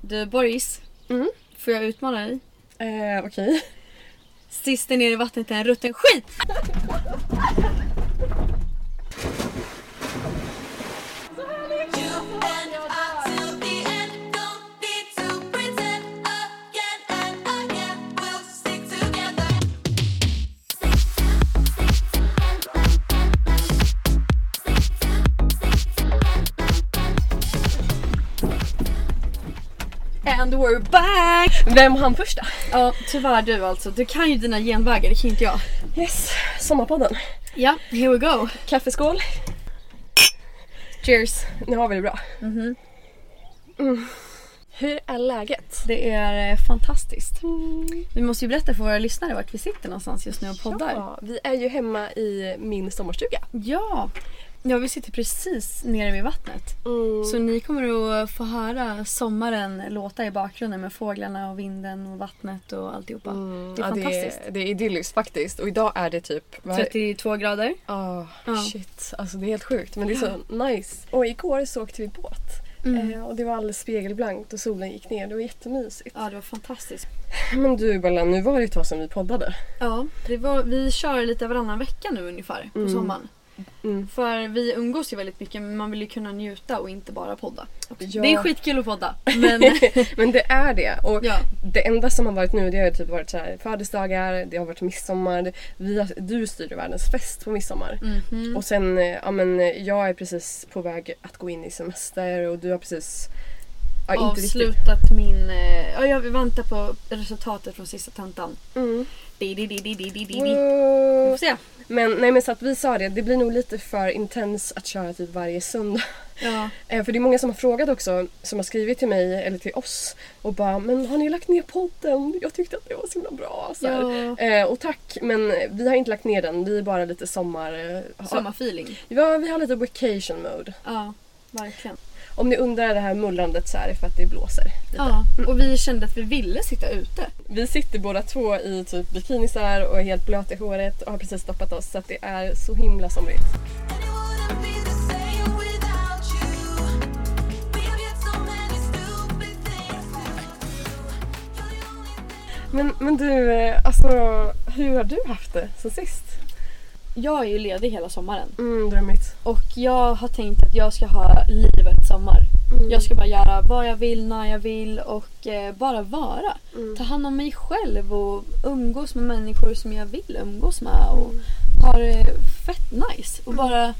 Du Boris, Mm. får jag utmana dig? Eh, Okej. Sist ner i vattnet är en rutten skit! And we're back! Vem hann först då? Ja, tyvärr du alltså. Du kan ju dina genvägar, det kan inte jag. Yes, Sommarpodden. Ja, here we go. Kaffeskål. Cheers. Nu har vi det bra. Mm. Hur är läget? Det är eh, fantastiskt. Vi måste ju berätta för våra lyssnare vart vi sitter någonstans just nu och poddar. Ja, vi är ju hemma i min sommarstuga. Ja. Ja, vi sitter precis nere vid vattnet. Mm. Så ni kommer att få höra sommaren låta i bakgrunden med fåglarna och vinden och vattnet och alltihopa. Mm, Det är ja, fantastiskt. Det är, det är idylliskt faktiskt. Och idag är det typ... det? 32 grader. Ah, Ja. shit. Alltså det är helt sjukt men det är så nice. Och igår så åkte vi båt. Mm. Eh, och det var alldeles spegelblankt och solen gick ner. Det var jättemysigt. Ja, det var fantastiskt. Men du Bella, nu var det ett tag sedan vi poddade. Ja, det var, vi kör lite varannan vecka nu ungefär på Mm. sommaren. Mm. För vi umgås ju väldigt mycket men man vill ju kunna njuta och inte bara podda. Ja. Det är skitkul att podda men Men det är det. Och ja. det enda som har varit nu det har typ varit så här födelsedagar, det har varit midsommar. Vi har, du styrde världens fest på midsommar. Mhm. Och sen, eh, ja men eh, jag är precis på väg att gå in i semester och du har precis... Ja, inte riktigt. avslutat min... eh, Ja, jag väntar på resultatet från sista tentan. Mm. Di, di, di, di, di, di, di. Vi får se. Men nej men så att vi sa det, det blir nog lite för intens att köra typ varje söndag. Ja. Eh, För det är många som har frågat också, som har skrivit till mig eller till oss och bara “men har ni lagt ner podden? Jag tyckte att det var så himla bra”. Så ja. Eh, och tack, men vi har inte lagt ner den. Vi är bara lite sommar... eh, Samma feeling. Ja, vi har lite vacation mode. Ja, verkligen. Om ni undrar det här mullrandet så är det för att det blåser. lite. Ja, och vi kände att vi ville sitta ute. Vi sitter båda två i typ bikinisar och är helt blöta i håret och har precis stoppat oss så att det är så himla somrigt. Men, men du, eh, alltså hur har du haft det sen sist? Jag är ju ledig hela sommaren. Mm, drömmigt. Och jag har tänkt att jag ska ha livet sommar. Mm. Jag ska bara göra vad jag vill, när jag vill och eh, bara vara. Mm. Ta hand om mig själv och umgås med människor som jag vill umgås med. Och Mm. ha det fett nice. Och bara,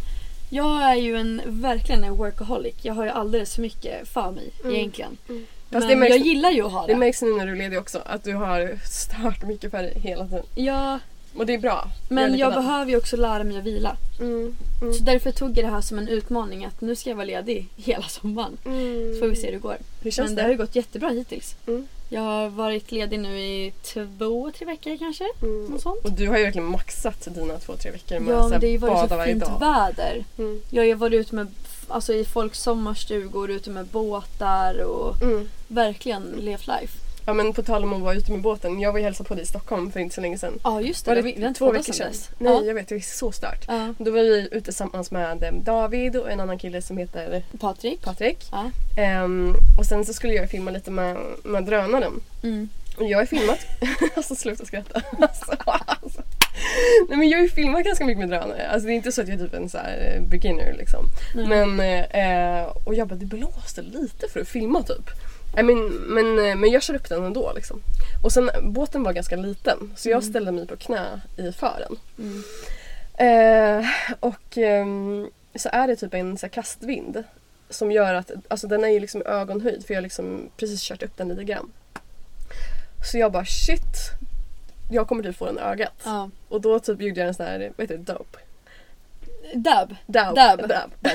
jag är ju en, verkligen en workaholic. Jag har ju alldeles för mycket för mig Mm. egentligen. Mm. Men Fast det märks, jag gillar ju att ha det. det märks nu när du är ledig också att du har stört mycket för dig hela tiden. ja, Och det är bra. men jag behöver ju också lära mig att vila. Mm. Mm. Så därför tog jag det här som en utmaning att nu ska jag vara ledig hela sommaren. Mm. Så får vi se hur det går. Hur känns Men det? det har ju gått jättebra hittills. Mm. Jag har varit ledig nu i två, tre veckor kanske. Mm. Något sånt. Och du har ju verkligen maxat dina två, tre veckor med Ja, att det har ju varit så fint väder. Mm. Jag har varit ute med, alltså i folks sommarstugor, ute med båtar och Mm. verkligen levt life. Ja men på tal om att vara ute med båten. Jag var ju hälsade på dig i Stockholm för inte så länge sedan. Ja just det, Var det, det två veckor sedan. Nej Ja. jag vet, det är så stört. Ja. Då var vi ute tillsammans med eh, David och en annan kille som heter Patrik. Patrik. Ja. Ehm, och sen så skulle jag filma lite med, med drönaren. Mm. Och jag har filmat... alltså sluta skratta. alltså, alltså. Nej men jag har ju filmat ganska mycket med drönare. Alltså det är inte så att jag är typ en så här eh, beginner liksom. Nej. Men, eh, och jag bara det blåste lite för att filma typ. I mean, men, eh, men jag kör upp den ändå liksom. Och sen båten var ganska liten så jag Mm. ställde mig på knä i fören. Mm. Eh, och ehm, så är det typ en så här, kastvind. Som gör att, alltså den är ju liksom ögonhöjd för jag har liksom precis kört upp den lite grann. Så jag bara shit. Jag kommer typ få den i ögat. Ja. Och då typ gjorde jag en sån här, vad heter det, dope? Dab. Dab. Dab. Dab.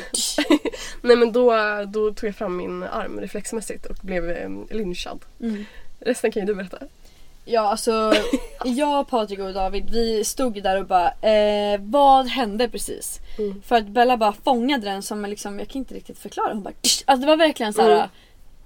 Nej men då, då tog jag fram min arm reflexmässigt och blev eh, lynchad. Mm. Resten kan ju du berätta. Ja alltså, jag, Patrik och David vi stod där och bara eh, vad hände precis? Mm. För att Bella bara fångade den som liksom, jag kan inte riktigt förklara. Hon bara tsch! Alltså det var verkligen så här. Mm.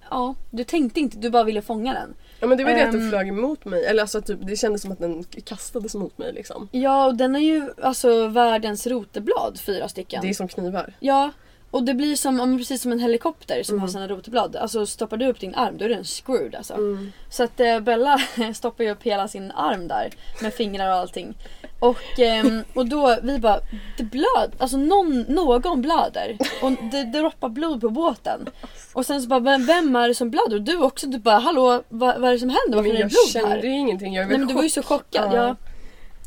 Ja, du tänkte inte, du bara ville fånga den. Ja men det var det att Ehm. den flög emot mig. Eller alltså typ, det kändes som att den kastades mot mig liksom. Ja och den är ju alltså världens roteblad, fyra stycken. Det är som knivar. Ja, Och det blir som, precis som en helikopter som Mm. har sina rotorblad. Alltså stoppar du upp din arm då är den screwed alltså. Mm. Så att eh, Bella stoppar ju upp hela sin arm där med fingrar och allting. Och, ehm, och då vi bara, det blöd, alltså någon, någon blöder. Och det, det droppar blod på båten. Och sen så bara, vem, vem är det som blöder? Och du också, du bara, hallå vad, vad är det som händer? Varför Men är det jag blod kände här? ju ingenting. Jag Nej men du var ju så chockad. Ja. Ja.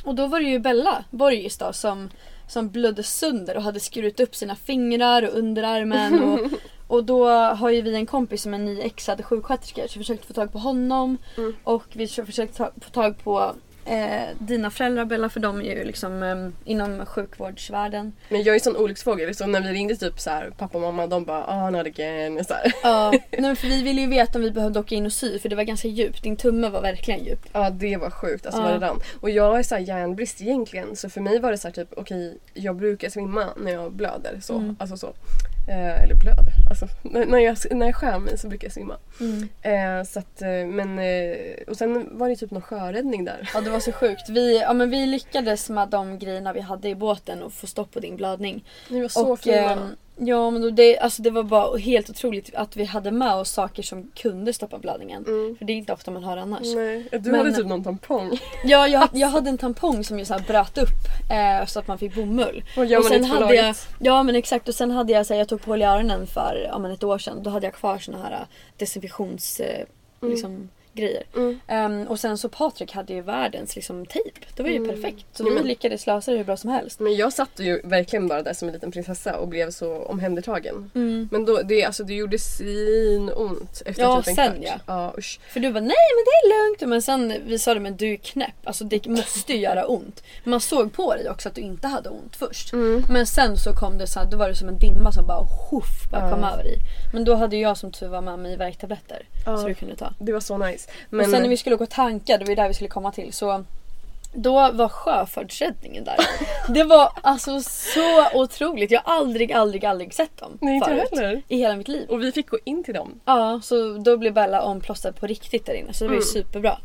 Och då var det ju Bella Borgis då som, som blödde sönder och hade skurit upp sina fingrar och underarmen. Och, och då har ju vi en kompis som är nyexad sjuksköterska så vi försökte få tag på honom. Mm. Och vi försökte ta, få tag på eh, dina föräldrar Bella för de är ju liksom eh, inom sjukvårdsvärlden. Men jag är sån olycksfågel. Så när vi ringde typ så här, pappa och mamma de bara ah not again. Så här. Ja, nej, för vi ville ju veta om vi behövde åka in och sy för det var ganska djupt. Din tumme var verkligen djup. Ja det var sjukt alltså Ja. vad det rann. Och jag är så här järnbrist egentligen så för mig var det så här typ okej jag brukar svimma när jag blöder. Så, Mm. Alltså så. Eh, eller blöder. Alltså, när, jag, när jag skär mig så brukar jag svimma. Mm. Eh, så att, eh, men, eh, och sen var det typ någon sjöräddning där. Ja det var så sjukt. Vi, ja, men vi lyckades med de grejerna vi hade i båten och få stopp på din blödning. Ni var så och, fina. Ja men då det, alltså, det var bara helt otroligt att vi hade med oss saker som kunde stoppa blödningen. Mm. För det är inte ofta man hör annars. Nej, du Men- hade typ någon tampong. Ja, jag, jag hade en tampong som ju så bröt upp eh, så att man fick bomull. Och man sen hade jag, ja men exakt och sen hade jag så här, jag tog på i öronen för ja, men ett år sedan. Då hade jag kvar såna här eh, desinfektions eh, Mm. liksom, grejer. Mm. Ehm, och sen så Patrik hade ju världens liksom, tejp. Det var ju Mm. perfekt. Så Ja, vi lyckades lösa det hur bra som helst. Men jag satt ju verkligen bara där som en liten prinsessa och blev så omhändertagen. Mm. Men då, det, alltså, det gjorde svinont efter Ja, typ en sen, kvart. ja. ja usch. För du bara nej men det är lugnt. Men sen vi sa det men du är knäpp. Alltså det måste ju göra ont. Man såg på dig också att du inte hade ont först. Mm. Men sen så kom det så här, då var det som en dimma som bara huff bara kom över dig. Men då hade jag som tur var med mig värktabletter. Så du kunde ta. Det var så nice. Men, och sen när vi skulle gå och tanka, det var ju där vi skulle komma till. Så då var sjöfartsräddningen där. Det var alltså så otroligt. Jag har aldrig, aldrig, aldrig sett dem Nej, inte förut. heller. I hela mitt liv. Och vi fick gå in till dem. Ja, så då blev Bella omplåstrad på riktigt där inne. Så det var ju Mm. superbra.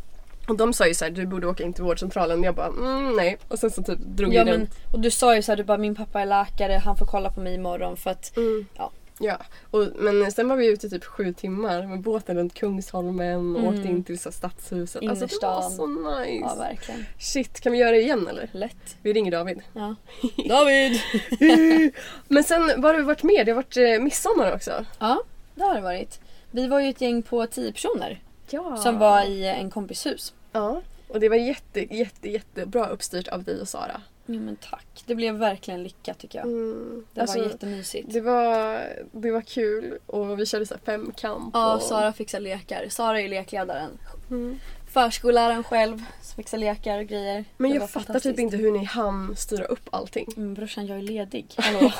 Och de sa ju såhär, du borde åka in till vårdcentralen. Jag bara, mm, nej. Och sen så typ drog Ja, jag men, den. och du sa ju så här, du bara min pappa är läkare, han får kolla på mig imorgon för att Mm. Ja. Ja, och, men sen var vi ute typ sju timmar med båten runt Kungsholmen och Mm. åkte in till så stadshuset. Alltså det var Innerstan. så nice. ja verkligen. Shit, kan vi göra det igen eller? Lätt. Vi ringer David. Ja. David! men sen, vad har du varit med? Det har varit eh, midsommar också. Ja, det har det varit. Vi var ju ett gäng på tio personer Ja. som var i en kompis hus. Ja. Och det var jätte, jätte, jättebra uppstyrt av dig och Sara. Ja men tack. Det blev verkligen lyckat tycker jag. Mm. Det Alltså, var jättemysigt. det var, det var kul och vi körde så femkamp. Ja, och... Sara fixar lekar. Sara är ju lekledaren. Mm. Förskolläraren själv fixar lekar och grejer. Men Det jag fattar typ inte hur ni hann styra upp allting. Mm, brorsan jag är ledig. Hallå.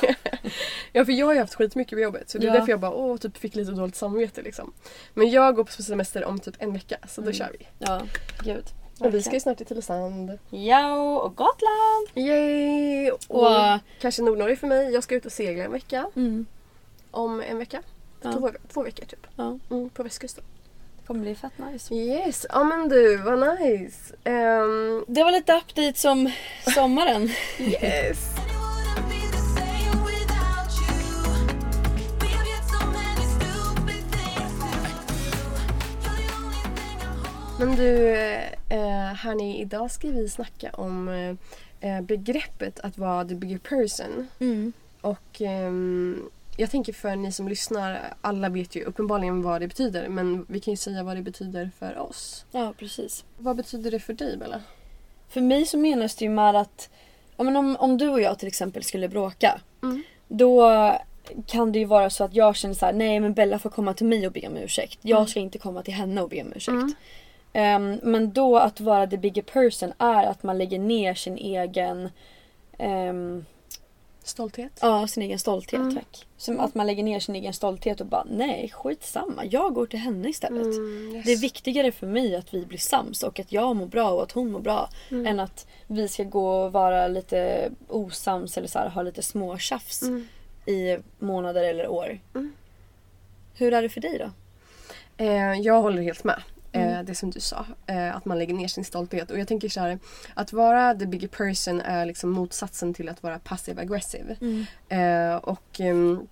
Ja för jag har ju haft skitmycket på jobbet så det är Ja. därför jag bara åh, typ fick lite dåligt samvete liksom. Men jag går på semester om typ en vecka så då Mm. kör vi. ja, gud. Och vi ska ju snart till Tylösand. Ja, och Gotland! Yay! Och, Och, kanske Nordnorge för mig. Jag ska ut och segla en vecka. mm, Om en vecka. Ja. Två, två veckor typ. ja, Mm, på västkusten. det kommer bli fett nice. Yes, ja men du vad nice. Ehm, Det var lite update som sommaren. yes. Men du, eh, hörni, idag ska vi snacka om eh, begreppet att vara the bigger person. Mm. Och ehm, jag tänker för ni som lyssnar, alla vet ju uppenbarligen vad det betyder men vi kan ju säga vad det betyder för oss. Ja, precis. Vad betyder det för dig Bella? För mig så menas det ju med att ja, men om, om du och jag till exempel skulle bråka. Mm. Då kan det ju vara så att jag känner så här: nej men Bella får komma till mig och be om ursäkt. Jag Mm. ska inte komma till henne och be om ursäkt. Mm. Ehm, men då att vara the bigger person är att man lägger ner sin egen ehm, Stolthet? Ja, sin egen stolthet Mm. tack. Som att man lägger ner sin egen stolthet och bara nej skitsamma, jag går till henne istället. Mm, yes. Det är viktigare för mig att vi blir sams och att jag mår bra och att hon mår bra Mm. än att vi ska gå och vara lite osams eller så här, ha lite småtjafs Mm. i månader eller år. Mm. Hur är det för dig då? Eh, jag håller helt med. Eh, Mm. det som du sa. Eh, att man lägger ner sin stolthet. Och jag tänker så här. Att vara the bigger person är liksom motsatsen till att vara passive aggressive. Eh, och ehm,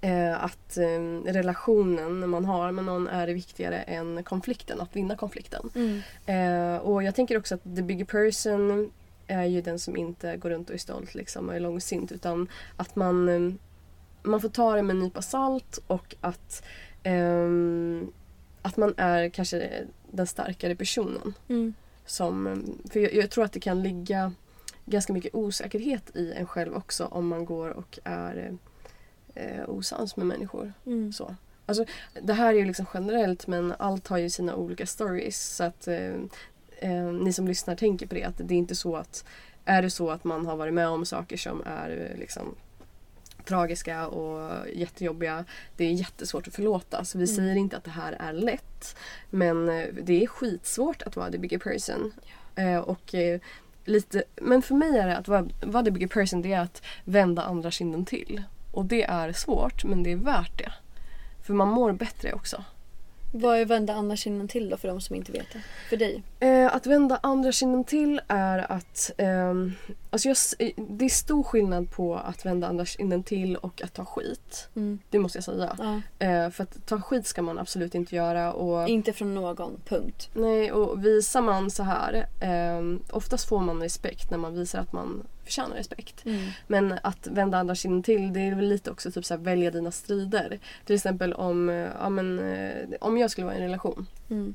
eh, att eh, relationen man har med någon är viktigare än konflikten, att vinna konflikten. Mm. Eh, och jag tänker också att the bigger person är ju den som inte går runt och är stolt liksom, och är långsint utan att man, eh, man får ta det med en nypa salt och att, ehm, att man är kanske den starkare personen. Mm. Som, för jag, jag tror att det kan ligga ganska mycket osäkerhet i en själv också om man går och är eh, osams med människor. Mm. Så. Alltså, det här är ju liksom generellt men allt har ju sina olika stories. Så att eh, eh, ni som lyssnar tänker på det. Att det är inte så att är det så att man har varit med om saker som är eh, liksom tragiska och jättejobbiga. Det är jättesvårt att förlåta. Så vi Mm. säger inte att det här är lätt. Men eh, det är skitsvårt att vara the bigger person. Eh, och eh, lite, men för mig är det att vara, vara the bigger person det är att vända andra kinden till. Och det är svårt men det är värt det. För man mår bättre också. Vad är vända andra kinden till då för de som inte vet det? För dig? Eh, att vända andra kinden till är att... ehm, alltså jag, eh, det är stor skillnad på att vända andra kinden till och att ta skit. Mm. Det måste jag säga. Ja. Eh, för att ta skit ska man absolut inte göra. Och, Inte från någon, punkt. nej, och visar man så här... ehm, oftast får man respekt när man visar att man förtjänar respekt. Mm. Men att vända andra kinden till det är väl lite också typ så här, välja dina strider. Till exempel om, eh, ja, men, eh, om jag skulle vara i en relation. Mm.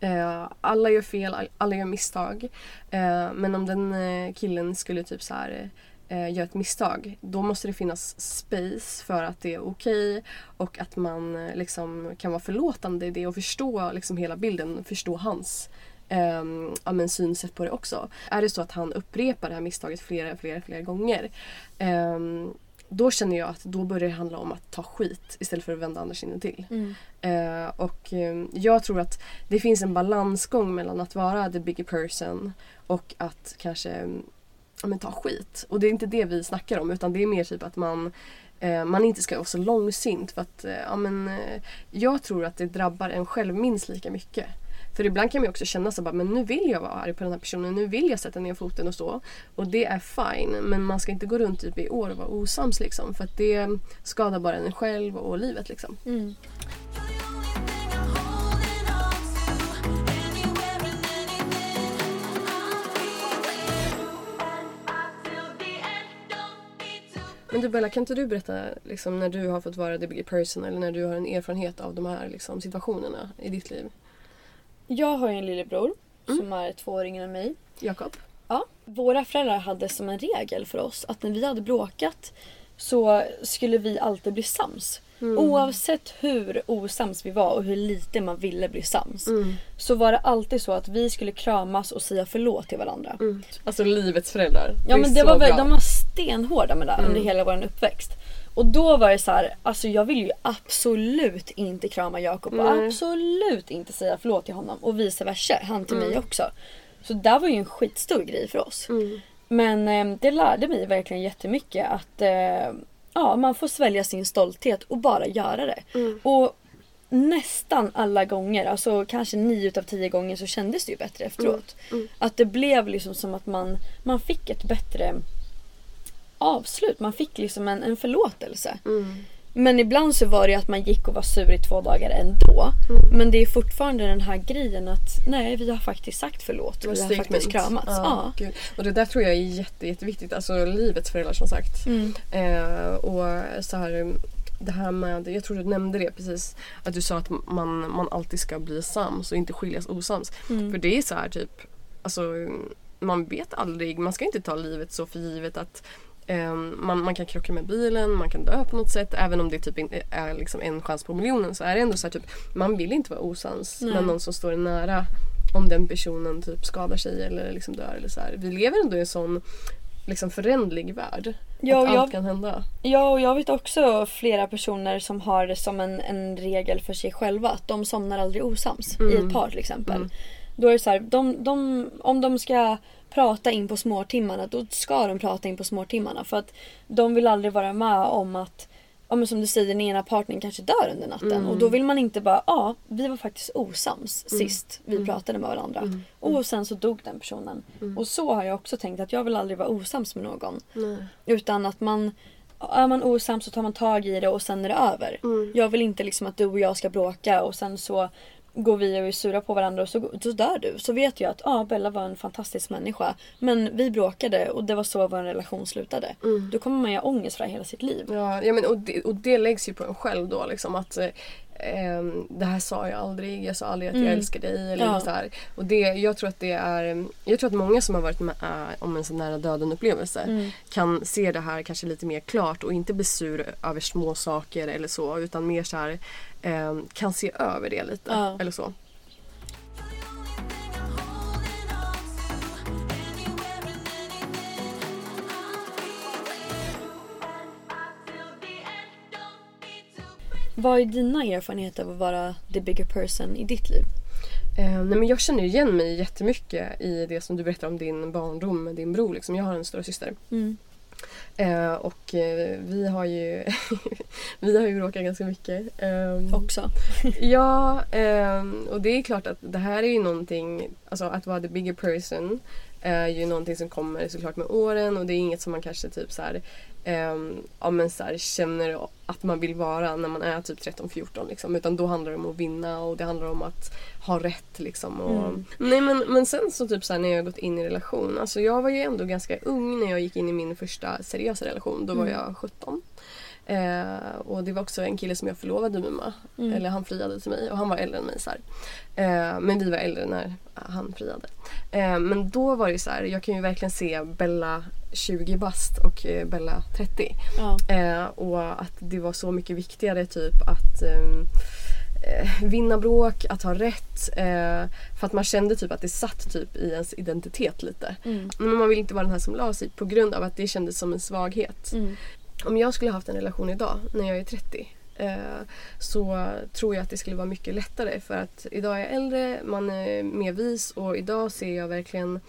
Eh, alla gör fel, alla gör misstag. Eh, men om den eh, killen skulle typ så här gör göra ett misstag då måste det finnas space för att det är okej och att man eh, liksom kan vara förlåtande i det och förstå liksom hela bilden, förstå hans eh, ja, men synsätt på det också. Är det så att han upprepar det här misstaget flera, flera, flera gånger eh, då känner jag att då börjar det handla om att ta skit istället för att vända andra kinden till. Mm. Eh, och eh, jag tror att det finns en balansgång mellan att vara the bigger person och att kanske ja, men, ta skit. Och det är inte det vi snackar om utan det är mer typ att man eh, man inte ska vara så långsint för att eh, ja, men, eh, jag tror att det drabbar en själv minst lika mycket. För ibland kan man också känna så bara, men nu vill jag vara arg på den här personen, nu vill jag sätta ner foten och så. Och det är fine, men man ska inte gå runt typ i år och vara osams liksom. För att det skadar bara en själv och livet liksom. Mm. Men du Bella, kan inte du berätta liksom, när du har fått vara the bigger person eller när du har en erfarenhet av de här liksom, situationerna i ditt liv? Jag har ju en lillebror Mm. som är två år yngre än mig. Jakob? Ja, våra föräldrar hade som en regel för oss att när vi hade bråkat så skulle vi alltid bli sams. Mm. Oavsett hur osams vi var och hur lite man ville bli sams. Mm. Så var det alltid så att vi skulle kramas och säga förlåt till varandra. Mm. Alltså livets föräldrar. Ja men det var väl, de var stenhårda med det Mm. under hela vår uppväxt. Och då var det så här, alltså jag vill ju absolut inte krama Jakob och Nej. absolut inte säga förlåt till honom och vice versa, han till Mm. mig också. Så det var ju en skitstor grej för oss. Mm. Men eh, det lärde mig verkligen jättemycket att eh, ja, man får svälja sin stolthet och bara göra det. Mm. Och nästan alla gånger, alltså kanske nio utav tio gånger så kändes det ju bättre efteråt. Mm. Mm. Att det blev liksom som att man, man fick ett bättre avslut. Man fick liksom en, en förlåtelse. Mm. Men ibland så var det ju att man gick och var sur i två dagar ändå. Mm. Men det är fortfarande den här grejen att nej vi har faktiskt sagt förlåt. Var Vi har faktiskt kramats. Ja, Ja. Och det där tror jag är jätte, jätteviktigt. Alltså livets föräldrar som sagt. Mm. Eh, och så här, det här med, jag tror du nämnde det precis, att du sa att man, man alltid ska bli sams och inte skiljas osams. Mm. För det är så här typ, alltså man vet aldrig, man ska inte ta livet så för givet att man, man kan krocka med bilen, man kan dö på något sätt. Även om det typ är liksom en chans på miljonen så är det ändå så här typ, man vill inte vara osams Nej. med någon som står nära om den personen typ skadar sig eller liksom dör eller så här. Vi lever ändå i en sån liksom föränderlig värld. Ja, att allt jag, kan hända. ja, och jag vet också flera personer som har det som en, en regel för sig själva att de somnar aldrig osams i Mm. ett par till exempel. Mm. Då är det så här, de, de, om de ska prata in på småtimmarna då ska de prata in på småtimmarna för att de vill aldrig vara med om att Ja men som du säger den ena partnern kanske dör under natten Mm. och då vill man inte bara ja vi var faktiskt osams Mm. sist vi Mm. pratade med varandra. Mm. Och sen så dog den personen. Mm. Och så har jag också tänkt att jag vill aldrig vara osams med någon. Utan att man är man osams så tar man tag i det och sen är det över. Mm. Jag vill inte liksom att du och jag ska bråka och sen så går vi och är sura på varandra och så, så dör du. Så vet jag att ah, Bella var en fantastisk människa. Men vi bråkade och det var så vår relation slutade. Mm. Då kommer man ju ha ångest för hela sitt liv. Ja, ja men och det, och det läggs ju på en själv då liksom att eh, ehm, det här sa jag aldrig, jag sa aldrig att jag Mm. älskar dig eller Ja. så här. Och det, jag tror att det är, jag tror att många som har varit med äh, om en sån nära döden upplevelse Mm. kan se det här kanske lite mer klart och inte bli sur över små saker eller så utan mer så här ehm, kan se över det lite Ja. eller så. Vad är dina erfarenheter av att vara the bigger person i ditt liv? Eh, nej men jag känner igen mig jättemycket i det som du berättar om din barndom med din bror. Liksom. Jag har en stora syster. Mm. Eh, och eh, vi har ju vi har ju bråkat ganska mycket. Ehm, Också. Ja, ehm, och det är klart att det här är ju någonting, alltså att vara the bigger person är ju någonting som kommer såklart med åren och det är inget som man kanske typ så här, ehm, ja, men så här, känner att man vill vara när man är typ 13-14 liksom. Utan då handlar det om att vinna och det handlar om att ha rätt liksom. Och, Mm. Nej men, men sen så typ så här, när jag har gått in i relation, alltså jag var ju ändå ganska ung när jag gick in i min första seriösa relation. Då var Mm. jag 17. Eh, och det var också en kille som jag förlovade mig med. Mm. Eller han friade till mig och han var äldre än mig. Så. Eh, men vi var äldre när han friade. Eh, men då var det så här, jag kan ju verkligen se Bella 20 bast och eh, Bella 30. Ja. Eh, och att det var så mycket viktigare typ att ehm, eh, vinna bråk, att ha rätt. Eh, för att man kände typ att det satt typ i ens identitet lite. Mm. Men man vill inte vara den här som la sig på grund av att det kändes som en svaghet. Mm. Om jag skulle haft en relation idag när jag är 30 eh, så tror jag att det skulle vara mycket lättare för att idag är jag äldre, man är mer vis och idag ser jag verkligen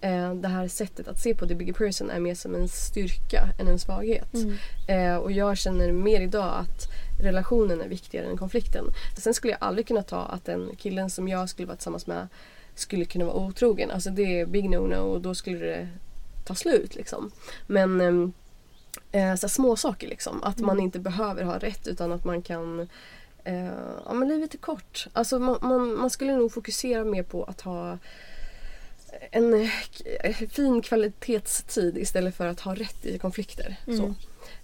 eh, det här sättet att se på the bigger person är mer som en styrka än en svaghet. Mm. Eh, och jag känner mer idag att relationen är viktigare än konflikten. Sen skulle jag aldrig kunna ta att den killen som jag skulle vara tillsammans med skulle kunna vara otrogen. Alltså det är big no-no och då skulle det ta slut liksom. Men ehm, eh, så små saker liksom. Att man Mm. inte behöver ha rätt utan att man kan eh, ja men livet är kort. Alltså man, man, man skulle nog fokusera mer på att ha en eh, k- fin kvalitetstid istället för att ha rätt i konflikter. Så.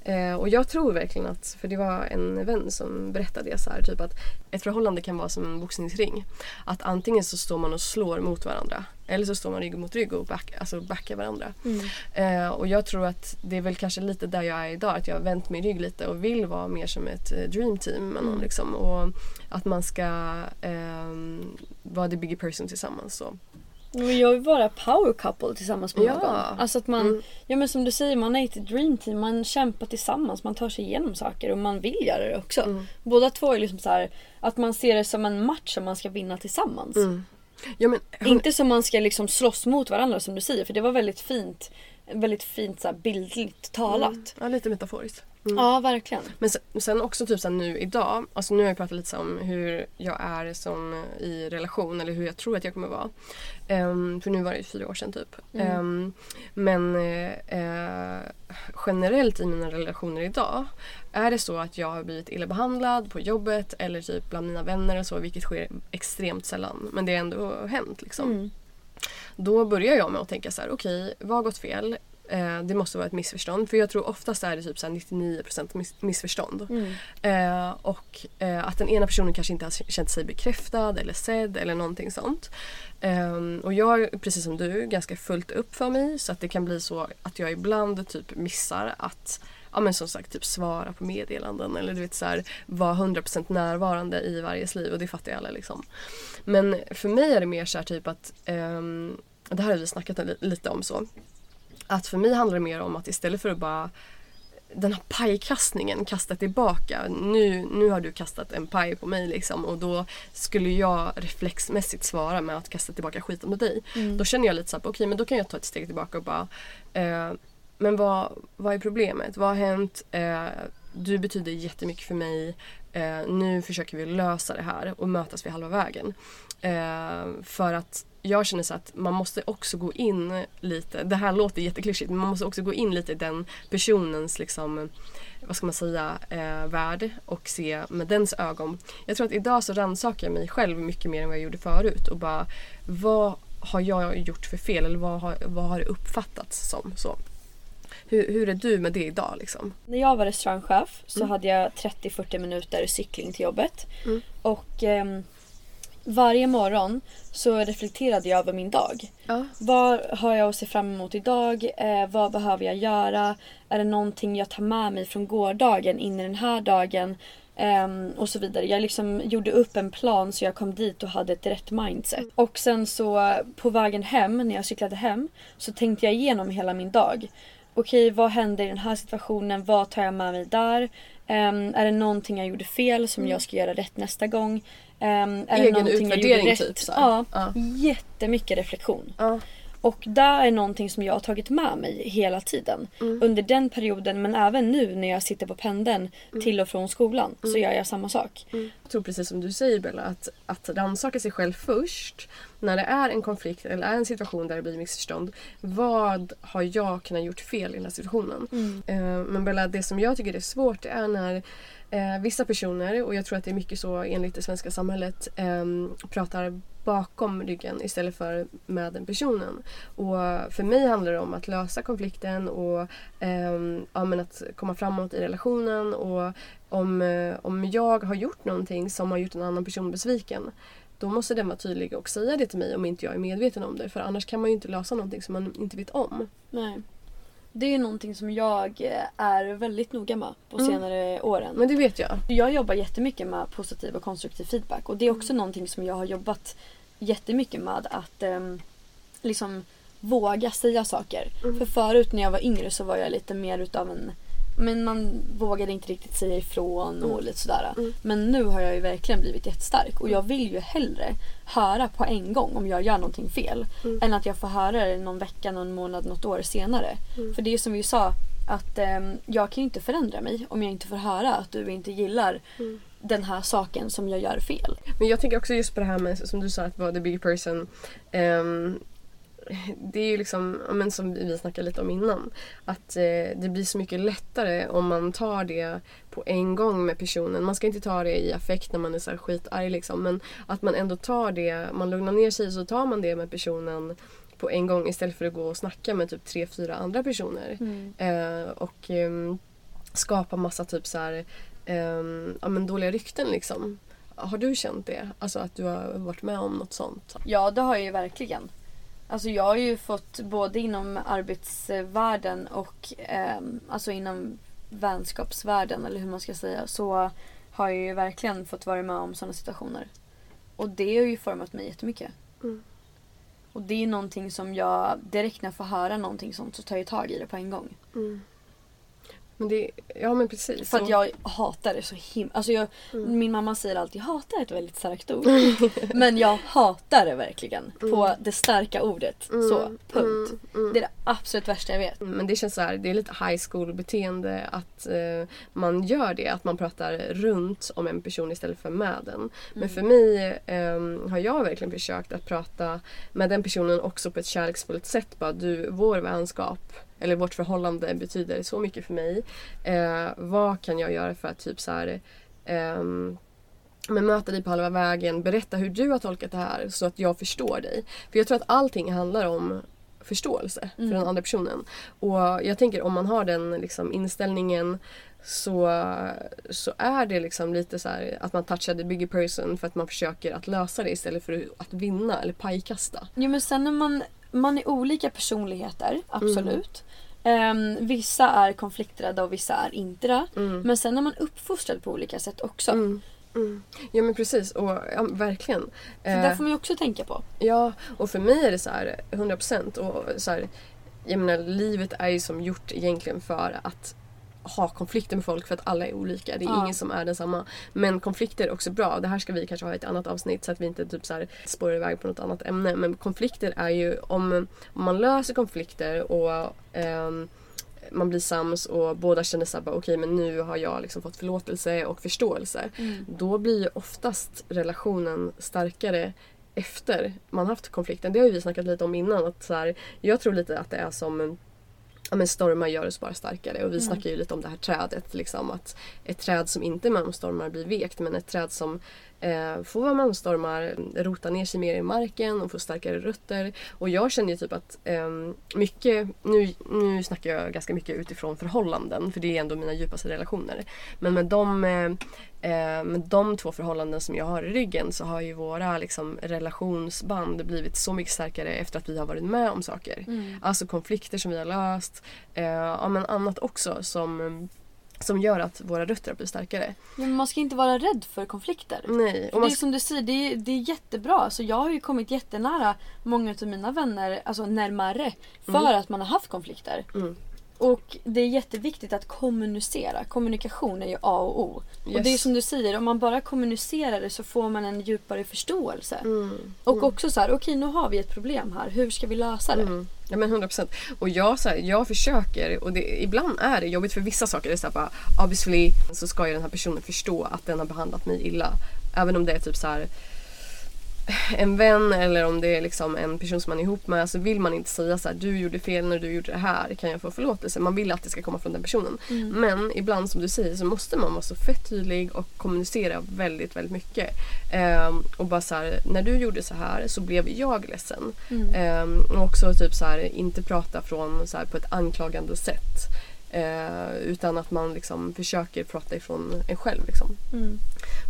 Eh, och jag tror verkligen att, för det var en vän som berättade det så här, typ att ett förhållande kan vara som en boxningsring. Att antingen så står man och slår mot varandra eller så står man rygg mot rygg och back, alltså backar varandra. Mm. Eh, och jag tror att det är väl kanske lite där jag är idag, att jag har vänt min rygg lite och vill vara mer som ett eh, dream team med någon Mm. liksom. Och att man ska ehm, vara the bigger person tillsammans. Så. Men jag vill vara power couple tillsammans med Ja. någon. Alltså att man, Mm. ja men som du säger, man är ett dream team. Man kämpar tillsammans, man tar sig igenom saker och man vill göra det också. Mm. Båda två är liksom så här att man ser det som en match som man ska vinna tillsammans. Mm. Ja, men, Inte som man ska liksom slåss mot varandra som du säger. För det var väldigt fint, väldigt fint så här bildligt talat. Mm. Ja, lite metaforiskt. Mm. Ja, verkligen. Men sen, sen också typ så nu idag, alltså nu har jag pratat lite om hur jag är som i relation eller hur jag tror att jag kommer vara. Ehm, för nu var det ju fyra år sedan typ. Mm. Ehm, men eh, generellt i mina relationer idag är det så att jag har blivit illa behandlad på jobbet eller typ bland mina vänner och så vilket sker extremt sällan. Men det har ändå hänt liksom. Mm. Då börjar jag med att tänka så här: okej vad har gått fel? Eh, det måste vara ett missförstånd. För jag tror oftast är det typ så här 99% miss- missförstånd. Mm. Eh, och eh, att den ena personen kanske inte har känt sig bekräftad eller sedd eller någonting sånt. Ehm, och jag, precis som du, ganska fullt upp för mig så att det kan bli så att jag ibland typ missar att Ja men som sagt typ svara på meddelanden eller du vet så här, vara 100% närvarande i varjes liv och det fattar ju alla liksom. Men för mig är det mer så här typ att, ehm, det här har vi snackat li- lite om så. Att för mig handlar det mer om att istället för att bara den här pajkastningen kasta tillbaka. Nu, nu har du kastat en paj på mig liksom och då skulle jag reflexmässigt svara med att kasta tillbaka skiten på dig. Mm. Då känner jag lite så här, okej men då kan jag ta ett steg tillbaka och bara eh, Men vad, vad är problemet? Vad har hänt? Eh, du betyder jättemycket för mig. eh, nu försöker vi lösa det här och mötas vid halva vägen. Eh, för att jag känner så att man måste också gå in lite, det här låter jätteklyschigt, men man måste också gå in lite i den personens liksom vad ska man säga, eh, värld och se med dens ögon. Jag tror att idag så rannsakar jag mig själv mycket mer än vad jag gjorde förut och bara vad har jag gjort för fel eller vad har, vad har det uppfattats som? Så. Hur, hur är du med det idag liksom? När jag var restaurangchef så hade jag 30-40 minuter cykling till jobbet. Mm. Och ehm, varje morgon så reflekterade jag över min dag. Ja. Vad har jag att se fram emot idag? Eh, vad behöver jag göra? Är det någonting jag tar med mig från gårdagen in i den här dagen? Ehm, och så vidare. Jag liksom gjorde upp en plan så jag kom dit och hade ett rätt mindset. Och sen så på vägen hem, när jag cyklade hem, så tänkte jag igenom hela min dag. Okej, vad hände i den här situationen? Vad tar jag med mig där? Ehm, är det någonting jag gjorde fel som jag ska göra rätt nästa gång? Ehm, är det Egen någonting jag gjorde typ, rätt? så här. Ja, Ja. jättemycket reflektion. Ja. Och det är någonting som jag har tagit med mig hela tiden. Under den perioden men även nu när jag sitter på pendeln till och från skolan så gör jag samma sak. Jag tror precis som du säger Bella, att, att rannsaka sig själv först när det är en konflikt eller är en situation där det blir missförstånd. Vad har jag kunnat gjort fel i den här situationen? Eh, men Bella, det som jag tycker är svårt är när eh, vissa personer, och jag tror att det är mycket så enligt det svenska samhället, eh, pratar bakom ryggen istället för med den personen. Och för mig handlar det om att lösa konflikten och eh, ja, men att komma framåt i relationen och om, eh, om jag har gjort någonting som har gjort en annan person besviken då måste den vara tydlig och säga det till mig om inte jag är medveten om det. För annars kan man ju inte lösa någonting som man inte vet om. Nej. Det är ju någonting som jag eh, är väldigt noga med på Mm. senare åren. Men det vet jag. Jag jobbar jättemycket med positiv och konstruktiv feedback och det är också någonting som jag har jobbat jättemycket med att ehm, liksom våga säga saker. För förut när jag var yngre så var jag lite mer utav en men man vågade inte riktigt säga ifrån och lite sådär. Men nu har jag ju verkligen blivit jättestark och jag vill ju hellre höra på en gång om jag gör någonting fel. Än att jag får höra det någon vecka, någon månad, något år senare. För det är som vi sa att ehm, jag kan ju inte förändra mig om jag inte får höra att du inte gillar den här saken som jag gör fel. Men jag tänker också just på det här med som du sa att vara the big person. Ehm, det är ju liksom, men som vi snackade lite om innan. Att eh, det blir så mycket lättare om man tar det på en gång med personen. Man ska inte ta det i affekt när man är så här skitarg liksom. Men att man ändå tar det, man lugnar ner sig så tar man det med personen på en gång istället för att gå och snacka med typ tre, fyra andra personer. Eh, och ehm, skapa massa typ så här, ehm, ja, men dåliga rykten liksom. Har du känt det? Alltså att du har varit med om något sånt? Ja, det har jag ju verkligen. Alltså jag har ju fått både inom arbetsvärlden och ehm, alltså inom vänskapsvärlden eller hur man ska säga så har jag ju verkligen fått vara med om sådana situationer. Och det har ju format mig jättemycket. Mm. Och det är någonting som jag direkt när jag får höra någonting sånt så tar jag tag i det på en gång. Men det, ja men precis. För att jag hatar det så himla... Alltså jag, Mm. Min mamma säger alltid hatar är ett väldigt starkt ord. Men jag hatar det verkligen. På det starka ordet. Så, punkt. Mm, mm. Det är det absolut värsta jag vet. Men det känns så här, det är lite high school beteende att eh, man gör det. Att man pratar runt om en person istället för med den. Men för mig eh, har jag verkligen försökt att prata med den personen också på ett kärleksfullt sätt. Bara du, vår vänskap eller vårt förhållande betyder så mycket för mig. Eh, vad kan jag göra för att typ så här ehm, men möta dig på halva vägen, berätta hur du har tolkat det här så att jag förstår dig. För jag tror att allting handlar om förståelse för den andra personen. Och jag tänker om man har den liksom inställningen så, så är det liksom lite så här att man touchar the bigger person för att man försöker att lösa det istället för att vinna eller pajkasta. Jo men sen när man, man är olika personligheter, absolut. Ehm, vissa är konflikträdda och vissa är inte det. Men sen är man uppfostrad på olika sätt också. Mm. Mm. Ja men precis, och ja, verkligen. Så Eh, det får man ju också tänka på. Ja, och för mig är det så här 100% och så här, jag menar livet är ju som gjort egentligen för att ha konflikter med folk för att alla är olika. Det är Ja. ingen som är densamma. Men konflikter är också bra. Det här ska vi kanske ha i ett annat avsnitt så att vi inte typ så här spårar iväg på något annat ämne. Men konflikter är ju om, om man löser konflikter och ehm, man blir sams och båda känner såhär okej men nu har jag liksom fått förlåtelse och förståelse. Mm. Då blir ju oftast relationen starkare efter man haft konflikten. Det har ju vi snackat lite om innan. Att så här, jag tror lite att det är som ja, men stormar gör oss bara starkare. Och vi Mm. snackar ju lite om det här trädet. Liksom, att ett träd som inte är med om stormar blir vekt men ett träd som eh, får vara med om stormar rotar ner sig mer i marken och får starkare rötter. Och jag känner ju typ att eh, mycket, nu, nu snackar jag ganska mycket utifrån förhållanden för det är ändå mina djupaste relationer. Men med de, eh, eh, med de två förhållanden som jag har i ryggen så har ju våra liksom, relationsband blivit så mycket starkare efter att vi har varit med om saker. Mm. Alltså konflikter som vi har löst. Eh, ja, men annat också som, som gör att våra rötter blir starkare. Men man ska inte vara rädd för konflikter. Nej. Och man, det är som du säger, det är, det är jättebra. Så jag har ju kommit jättenära många av mina vänner, alltså närmare, för att man har haft konflikter. Mm. Och det är jätteviktigt att kommunicera. Kommunikation är ju A och O. Och Yes. det är som du säger, om man bara kommunicerar det så får man en djupare förståelse. mm. Och också så här, okej nu har vi ett problem här, hur ska vi lösa det? Mm. Ja men 100%. Och jag, så här, jag försöker och det, ibland är det jobbigt för vissa saker. Det är så här, bara, obviously så ska ju den här personen förstå att den har behandlat mig illa. Även om det är typ så här en vän eller om det är liksom en person som man är ihop med så vill man inte säga så här du gjorde fel när du gjorde det här, kan jag få förlåtelse? Man vill att det ska komma från den personen. Mm. Men ibland som du säger så måste man vara så fett tydlig och kommunicera väldigt, väldigt mycket. Ehm, och bara så här, när du gjorde så här så blev jag ledsen. Mm. Ehm, och också typ så här, inte prata från så på ett anklagande sätt. Eh, utan att man liksom försöker prata ifrån en själv. Liksom. Mm.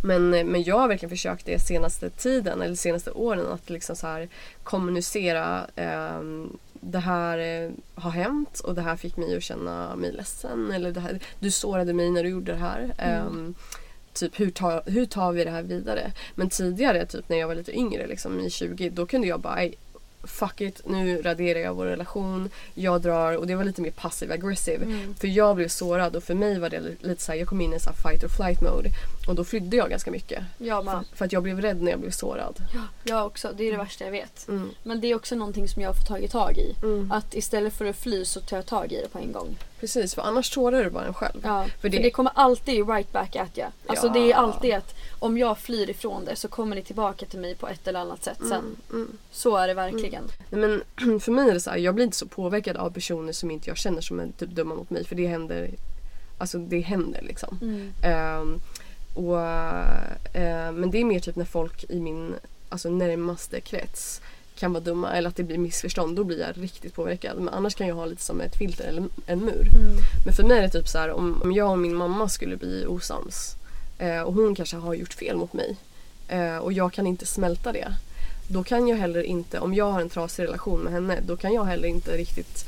Men, men jag har verkligen försökt det senaste tiden eller senaste åren att liksom så här kommunicera ehm, det här eh, har hänt och det här fick mig att känna mig ledsen. Eller det här, du sårade mig när du gjorde det här. Ehm, typ hur tar, hur tar vi det här vidare? Men tidigare, typ när jag var lite yngre, liksom i 20, då kunde jag bara "Ej, Fuck it, nu raderar jag vår relation. Jag drar och det var lite mer passiv aggressive. Mm. För jag blev sårad och för mig var det li- lite så här, jag kom in i så fight or flight mode. Och då flydde jag ganska mycket. Jag. För, för att jag blev rädd när jag blev sårad. Ja, jag också. Det är det värsta jag vet. Mm. Men det är också någonting som jag har fått tagit tag i. Mm. Att istället för att fly så tar jag tag i det på en gång. Precis, för annars sårar du bara en själv. Ja, För för det- det, kommer alltid right back at you. Alltså Ja. det är alltid att om jag flyr ifrån det så kommer det tillbaka till mig på ett eller annat sätt sen. Mm, mm. Så är det verkligen. Nej, Men för mig är det så här, jag blir inte så påverkad av personer som inte jag känner som är typ dumma mot mig. För det händer, alltså det händer liksom. Mm. Och, eh, men det är mer typ när folk i min alltså, närmaste krets kan vara dumma eller att det blir missförstånd. Då blir jag riktigt påverkad. Men annars kan jag ha lite som ett filter eller en mur. Mm. Men för mig är det typ så här om, om jag och min mamma skulle bli osams eh, och hon kanske har gjort fel mot mig eh, och jag kan inte smälta det. Då kan jag heller inte, om jag har en trasig relation med henne, då kan jag heller inte riktigt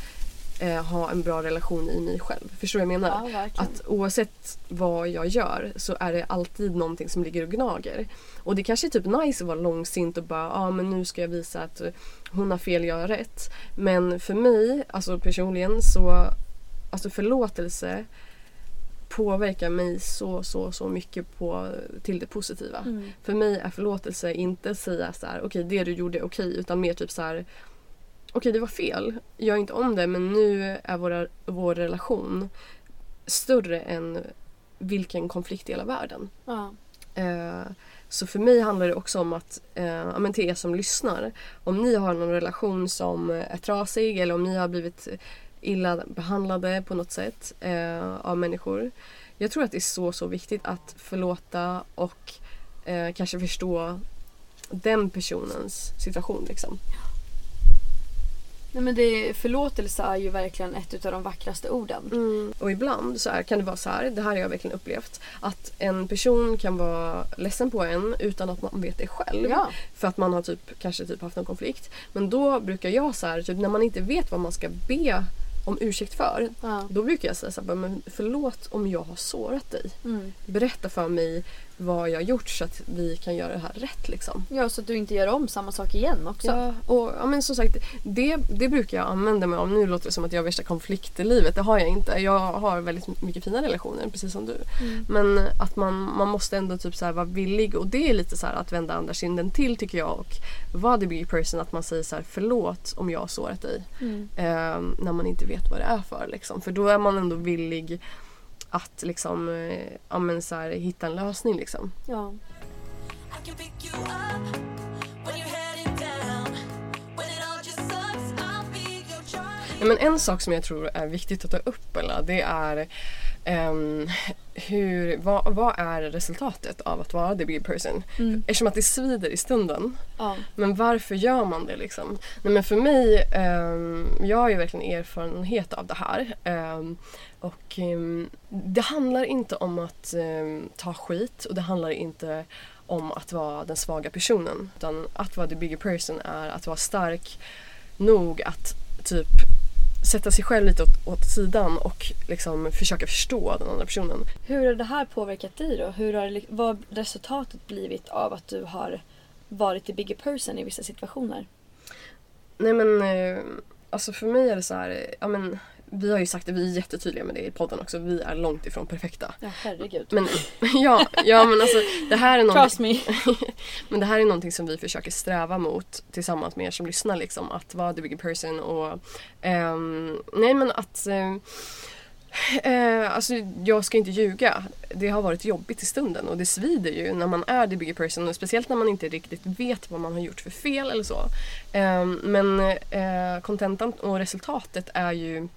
eh, ha en bra relation i mig själv. Förstår du vad jag menar? Ja. Att oavsett vad jag gör så är det alltid någonting som ligger och gnager. Och det kanske är typ nice att vara långsint och bara ja ah, men nu ska jag visa att hon har fel, jag har rätt. Men för mig, alltså personligen så alltså förlåtelse påverkar mig så, så, så mycket på, till det positiva. Mm. För mig är förlåtelse inte säga så här, okej det du gjorde är okej, utan mer typ så här, okej det var fel, gör inte om det men nu är våra, vår relation större än vilken konflikt i hela världen. Ja. Eh, så för mig handlar det också om att, eh, men till er som lyssnar, om ni har någon relation som är trasig eller om ni har blivit illa behandlade på något sätt eh, av människor. Jag tror att det är så, så viktigt att förlåta och eh, kanske förstå den personens situation. Liksom. Nej, men det, förlåtelse är ju verkligen ett av de vackraste orden. Och ibland så är, kan det vara så här, det här har jag verkligen upplevt, att en person kan vara ledsen på en utan att man vet det själv. Ja. För att man har typ, kanske typ haft någon konflikt. Men då brukar jag så här, typ när man inte vet vad man ska be om ursäkt för. Ja. Då brukar jag säga så här, men förlåt om jag har sårat dig. Mm. Berätta för mig vad jag gjort så att vi kan göra det här rätt liksom. Ja, så att du inte gör om samma sak igen också. Ja, och ja, men som sagt, det, det brukar jag använda mig av. Nu låter det som att jag har värsta konflikt i livet. Det har jag inte. Jag har väldigt mycket fina relationer, precis som du. Mm. Men att man, man måste ändå typ så här vara villig och det är lite så här att vända andra kinden till tycker jag och vara the big person att man säger så här förlåt om jag har sårat dig. Mm. Eh, när man inte vet vad det är för liksom. För då är man ändå villig att liksom, eh, ja, men så här, hitta en lösning liksom. Ja. Ja, men en sak som jag tror är viktigt att ta upp Ella, det är ehm, hur, vad, vad är resultatet av att vara the big person? Mm. Eftersom att det svider i stunden. ja. Men varför gör man det liksom? Nej men för mig, ehm, jag har ju verkligen erfarenhet av det här. Ehm, och ehm, det handlar inte om att ta skit och det handlar inte om att vara den svaga personen. Utan att vara the bigger person är att vara stark nog att typ sätta sig själv lite åt, åt sidan och liksom försöka förstå den andra personen. Hur har det här påverkat dig då? Hur har, vad har resultatet blivit av att du har varit the bigger person i vissa situationer? Nej men eh, alltså för mig är det så här, eh, ja men vi har ju sagt det, vi är jättetydliga med det i podden också, vi är långt ifrån perfekta. Ja, herregud. Men ja, ja men alltså det här är någonting, me. men det här är någonting som vi försöker sträva mot tillsammans med er som lyssnar liksom, att vara the bigger person och ehm, nej men att eh, Eh, alltså jag ska inte ljuga. Det har varit jobbigt i stunden och det svider ju när man är the bigger person och speciellt när man inte riktigt vet vad man har gjort för fel eller så. Eh, men eh, kontentan och resultatet är ju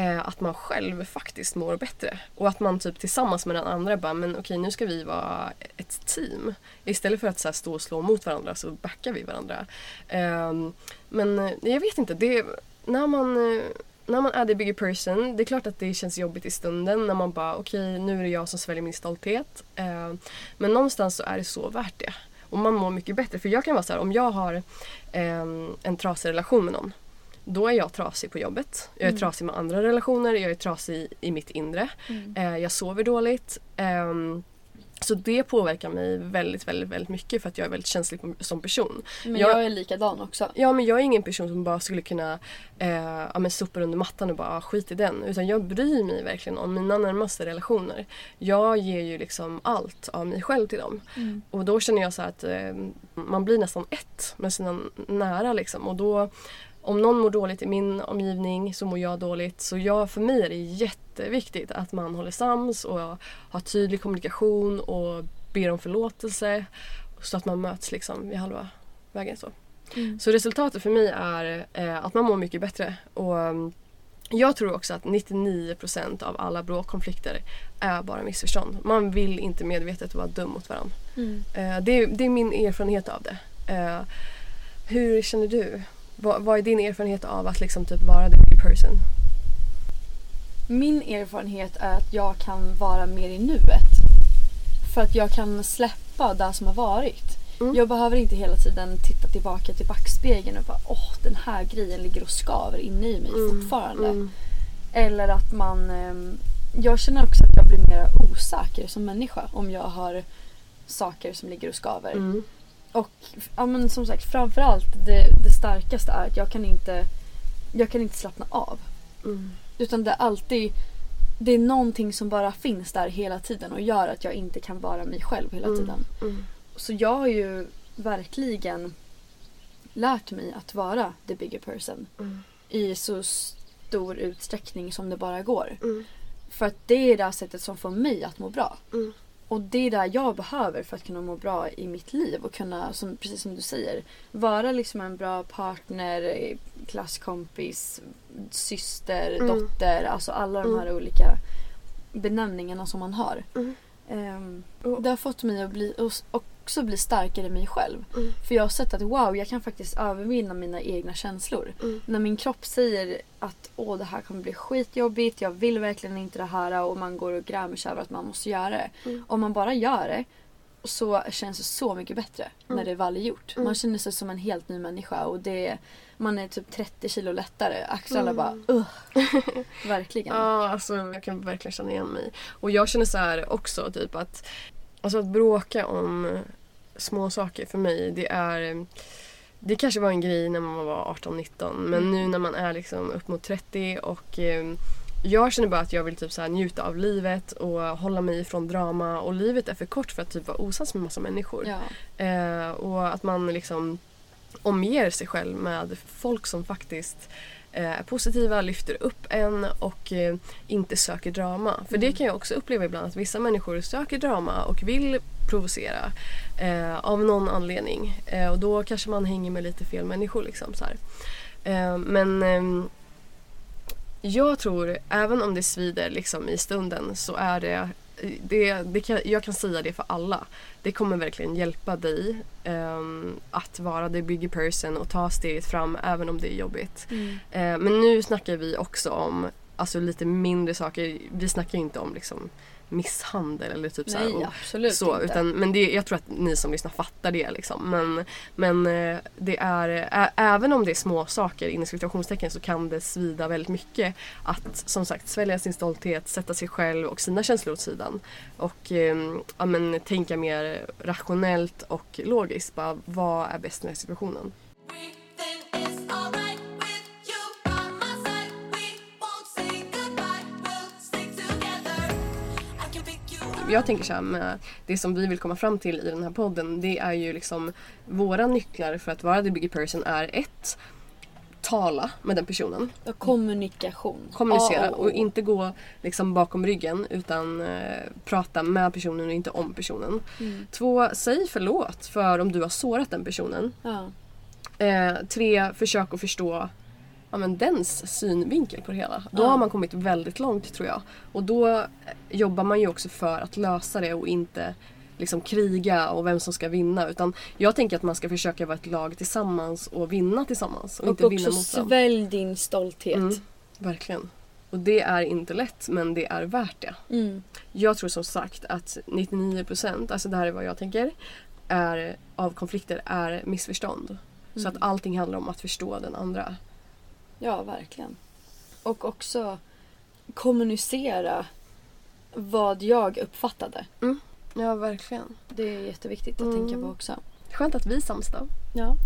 eh, att man själv faktiskt mår bättre. Och att man typ tillsammans med den andra bara, men okej nu ska vi vara ett team. Istället för att så här, stå och slå mot varandra så backar vi varandra. Ehm, eh, men jag vet inte, det, när man eh, när man är the bigger person, det är klart att det känns jobbigt i stunden när man bara okej nu är det jag som sväljer min stolthet. Eh, men någonstans så är det så värt det. Och man mår mycket bättre. För jag kan vara så här, om jag har ehm, en trasig relation med någon då är jag trasig på jobbet. Jag är Mm. trasig med andra relationer, jag är trasig i mitt inre. Mm. Eh, jag sover dåligt. Ehm, så det påverkar mig väldigt, väldigt, väldigt mycket för att jag är väldigt känslig som person. Men jag- jag är likadan också. Ja men jag är ingen person som bara skulle kunna eh, ja, men sopa under mattan och bara ah, skit i den. Utan jag bryr mig verkligen om mina närmaste relationer. Jag ger ju liksom allt av mig själv till dem. Mm. Och då känner jag så att eh, man blir nästan ett med sina nära liksom. Och då om någon mår dåligt i min omgivning så mår jag dåligt. Så jag, för mig är det jätteviktigt att man håller sams och har tydlig kommunikation och ber om förlåtelse. Så att man möts liksom vid halva vägen. Så. Mm. Så resultatet för mig är eh, att man mår mycket bättre. Och mm, jag tror också att 99% av alla bråkkonflikter är bara missförstånd. Man vill inte medvetet vara dum mot varandra. Mm. Eh, det, är- det är min erfarenhet av det. Eh, hur känner du? Vad, vad är din erfarenhet av att liksom typ vara the big person? Min erfarenhet är att jag kan vara mer i nuet. För att jag kan släppa det som har varit. Mm. Jag behöver inte hela tiden titta tillbaka till backspegeln och bara åh den här grejen ligger och skaver inne i mig fortfarande. Mm. Eller att man... ehm, jag känner också att jag blir mer osäker som människa om jag har saker som ligger och skaver. Mm. Och ja, men som sagt framförallt det, det starkaste är att jag kan inte jag kan inte slappna av. Mm. Utan det är alltid det är någonting som bara finns där hela tiden och gör att jag inte kan vara mig själv hela Mm. tiden. Mm. Så jag har ju verkligen lärt mig att vara the bigger person Mm. i så stor utsträckning som det bara går. Mm. För att det är det här sättet som får mig att må bra. Mm. Och det är det jag behöver för att kunna må bra i mitt liv och kunna, som, precis som du säger, vara liksom en bra partner, klasskompis, syster, Mm. dotter. Alltså alla de Mm. här olika benämningarna som man har. Mm. Och- det har fått mig att bli, och också bli starkare i mig själv. Mm. För jag har sett att wow, jag kan faktiskt övervinna mina egna känslor. Mm. När min kropp säger att åh det här kommer bli skitjobbigt, jag vill verkligen inte det här och man går och grämer sig över att man måste göra det. Mm. Om man bara gör det så känns det så mycket bättre när Mm. det väl är gjort. Mm. Man känner sig som en helt ny människa och det, man är typ 30 kilo lättare. Axlarna Mm. bara uh. Verkligen. Ja, alltså jag kan verkligen känna igen mig. Och jag känner så här också typ att Alltså att bråka om små saker för mig det är eh, det kanske var en grej när man var 18-19 men Mm. nu när man är liksom upp mot 30 och eh, jag känner bara att jag vill typ så njuta av livet och hålla mig ifrån drama och livet är för kort för att typ vara osams med massa människor. Ja. Eh, och att man liksom omger sig själv med folk som faktiskt eh, är positiva, lyfter upp en och eh, inte söker drama. För det Mm. kan jag också uppleva ibland att vissa människor söker drama och vill provocera eh, av någon anledning. Eh, och då kanske man hänger med lite fel människor. Liksom, så. Eh, men ehm, jag tror, även om det svider liksom, i stunden så är det, det, det kan, jag kan säga det för alla. Det kommer verkligen hjälpa dig ehm, att vara the bigger person och ta steget fram även om det är jobbigt. Mm. Eh, men nu snackar vi också om alltså, lite mindre saker. Vi snackar inte om liksom, misshandel eller typ så här, Nej och- absolut så, inte. utan, men det, jag tror att ni som lyssnar fattar det. Liksom. Men, men eh, det är, ä, även om det är små saker inom situationstecken så kan det svida väldigt mycket att som sagt svälja sin stolthet, sätta sig själv och sina känslor åt sidan. Och eh, ja, men, tänka mer rationellt och logiskt. Bara, vad är bäst i den här situationen? Jag tänker så här med det som vi vill komma fram till i den här podden det är ju liksom våra nycklar för att vara the bigger person är ett tala med den personen. Och kommunikation. Kommunicera A och O. inte gå liksom bakom ryggen utan eh, prata med personen och inte om personen. Mm. Två, säg förlåt för om du har sårat den personen. Eh, tre, försök att förstå ja, men dens synvinkel på det hela. Då har man kommit väldigt långt tror jag. Och då eh, jobbar man ju också för att lösa det och inte liksom kriga och vem som ska vinna. Utan jag tänker att man ska försöka vara ett lag tillsammans och vinna tillsammans. Och, Och inte vinna också mot varandra. svälj din stolthet. Mm, verkligen. Och det är inte lätt men det är värt det. Mm. Jag tror som sagt att 99% alltså det här är vad jag tänker, är, av konflikter är missförstånd. Så Mm. att allting handlar om att förstå den andra. Ja, verkligen. Och också kommunicera vad jag uppfattade. Ja, verkligen. Det är jätteviktigt att Mm. tänka på också. Skönt att vi är sams då. Ja.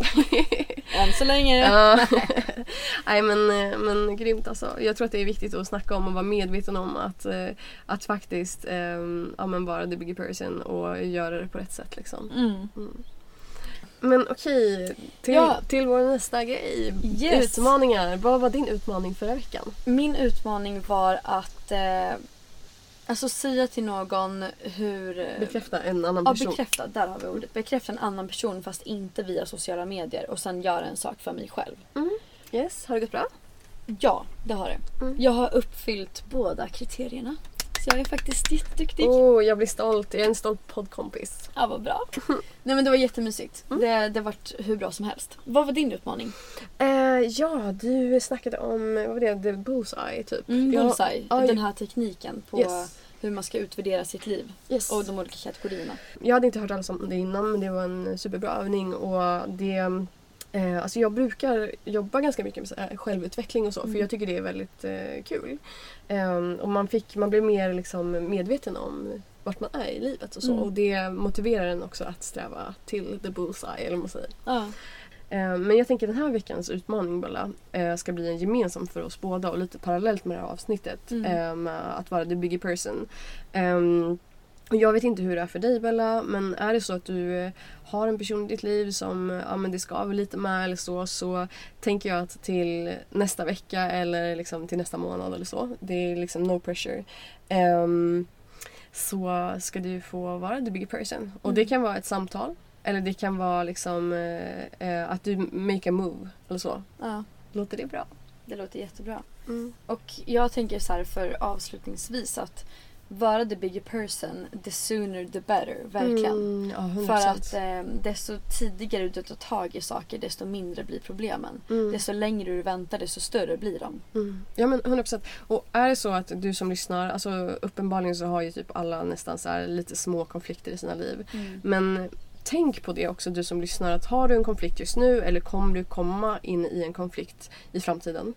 Än så länge. Ja. Nej men, eh, men grymt alltså. Jag tror att det är viktigt att snacka om och vara medveten om att, eh, att faktiskt eh, ja, men vara the bigger person och göra det på rätt sätt. Liksom. Mm. Men okej, till, Ja. till vår nästa grej. Yes. Utmaningar. Vad var din utmaning förra veckan? Min utmaning var att eh, alltså säga till någon hur... eh, Bekräfta en annan Ja, person. bekräfta. Där har vi ordet. Bekräfta en annan person fast inte via sociala medier och sen göra en sak för mig själv. Yes, har det gått bra? Ja, det har det. Mm. Jag har uppfyllt båda kriterierna. Jag är faktiskt jätteduktig. Oh, jag blir stolt. Jag är en stolt poddkompis. Ja, vad bra. Nej men det var jättemysigt. Mm. Det, det vart hur bra som helst. Vad var din utmaning? Eh, ja, du snackade om, vad var det, the bullseye typ. Mm, bullseye. ja, Den här tekniken på Yes. hur man ska utvärdera sitt liv. Yes. Och de olika kategorierna. Jag hade inte hört alls om det innan men det var en superbra övning och det eh, Alltså jag brukar jobba ganska mycket med självutveckling och så Mm. för jag tycker det är väldigt eh, kul. Ehm, och man, fick, man blir mer liksom medveten om vart man är i livet och så Mm. och det motiverar en också att sträva till the bullseye eller vad man säger. Ja. Eh, Men jag tänker den här veckans utmaning Bella eh, ska bli en gemensam för oss båda och lite parallellt med det här avsnittet. Mm. eh, Med att vara the bigger person. Jag vet inte hur det är för dig Bella men är det så att du eh, har en person i ditt liv som eh, ja, men det skaver lite med eller så så tänker jag att till nästa vecka eller liksom till nästa månad eller så. Det är liksom no pressure. Ehm, så ska du få vara the bigger person. Och det Mm. kan vara ett samtal eller det kan vara liksom eh, eh, att du make a move eller så. ja, Låter det bra? det låter jättebra. Mm. Och jag tänker så här för avslutningsvis att vara the bigger person, the sooner the better. Verkligen. Mm, ja, 100%. För att eh, desto tidigare du tar tag i saker desto mindre blir problemen. Mm. Desto längre du väntar desto större blir de. Mm. Ja men 100%. Och är det så att du som lyssnar, alltså uppenbarligen så har ju typ alla nästan så här lite små konflikter i sina liv. Men tänk på det också du som lyssnar att har du en konflikt just nu eller kommer du komma in i en konflikt i framtiden.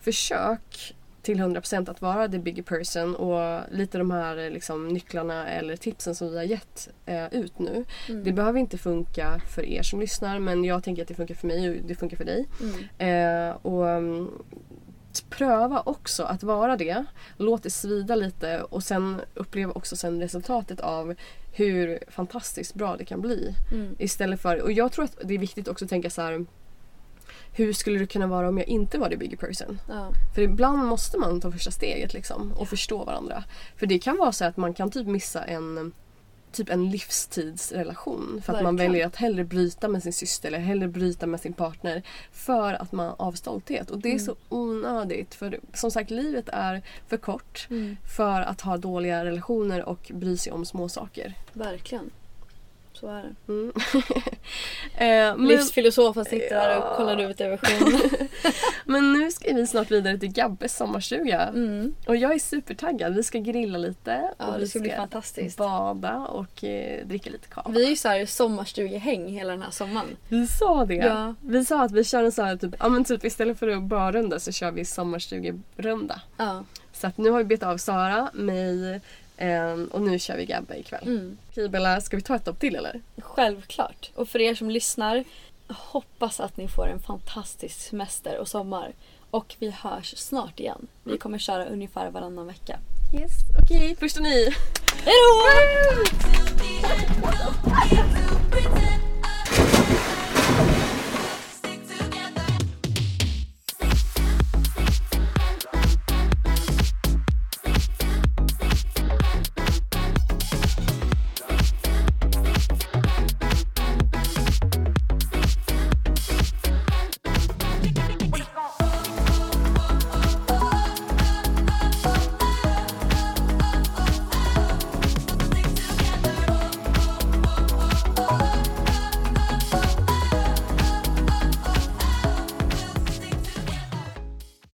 Försök till 100% att vara the bigger person och lite de här eh, liksom, nycklarna eller tipsen som vi har gett eh, ut nu. Mm. Det behöver inte funka för er som lyssnar men jag tänker att det funkar för mig och det funkar för dig. Mm. Eh, och mm, pröva också att vara det. Låt det svida lite och sen uppleva också sen resultatet av hur fantastiskt bra det kan bli. Mm. Istället för, och jag tror att det är viktigt också att tänka så här. Hur skulle det kunna vara om jag inte var the bigger person? Ja. För ibland måste man ta första steget liksom och förstå varandra. För det kan vara så att man kan typ missa en typ en livstidsrelation. För att man Verkligen. väljer att hellre bryta med sin syster eller hellre bryta med sin partner. För att man av stolthet. Och det är Mm. så onödigt. För som sagt livet är för kort Mm. för att ha dåliga relationer och bry sig om små saker. Verkligen. Så är det. Mm. eh, men, Livsfilosofen sitter där och kollar ut över sjön. men nu ska vi snart vidare till Gabbes sommarstuga. Mm. Och jag är supertaggad. Vi ska grilla lite. Ja, och det ska bli fantastiskt. bada och eh, dricka lite kava. Vi är ju såhär sommarstugehäng hela den här sommaren. Vi sa det. Ja. Vi sa att vi kör en sån här typ, ja men typ istället för att barrunda så kör vi sommarstugerunda. Ja. Så att nu har vi bett av Sara, mig eh, och nu kör vi Gabbe ikväll. Mm. Okej Bella, ska vi ta ett dopp till eller? Självklart. Och för er som lyssnar, hoppas att ni får en fantastisk semester och sommar. Och vi hörs snart igen. Vi kommer köra ungefär varannan vecka. Yes, okej första ni. Hejdå!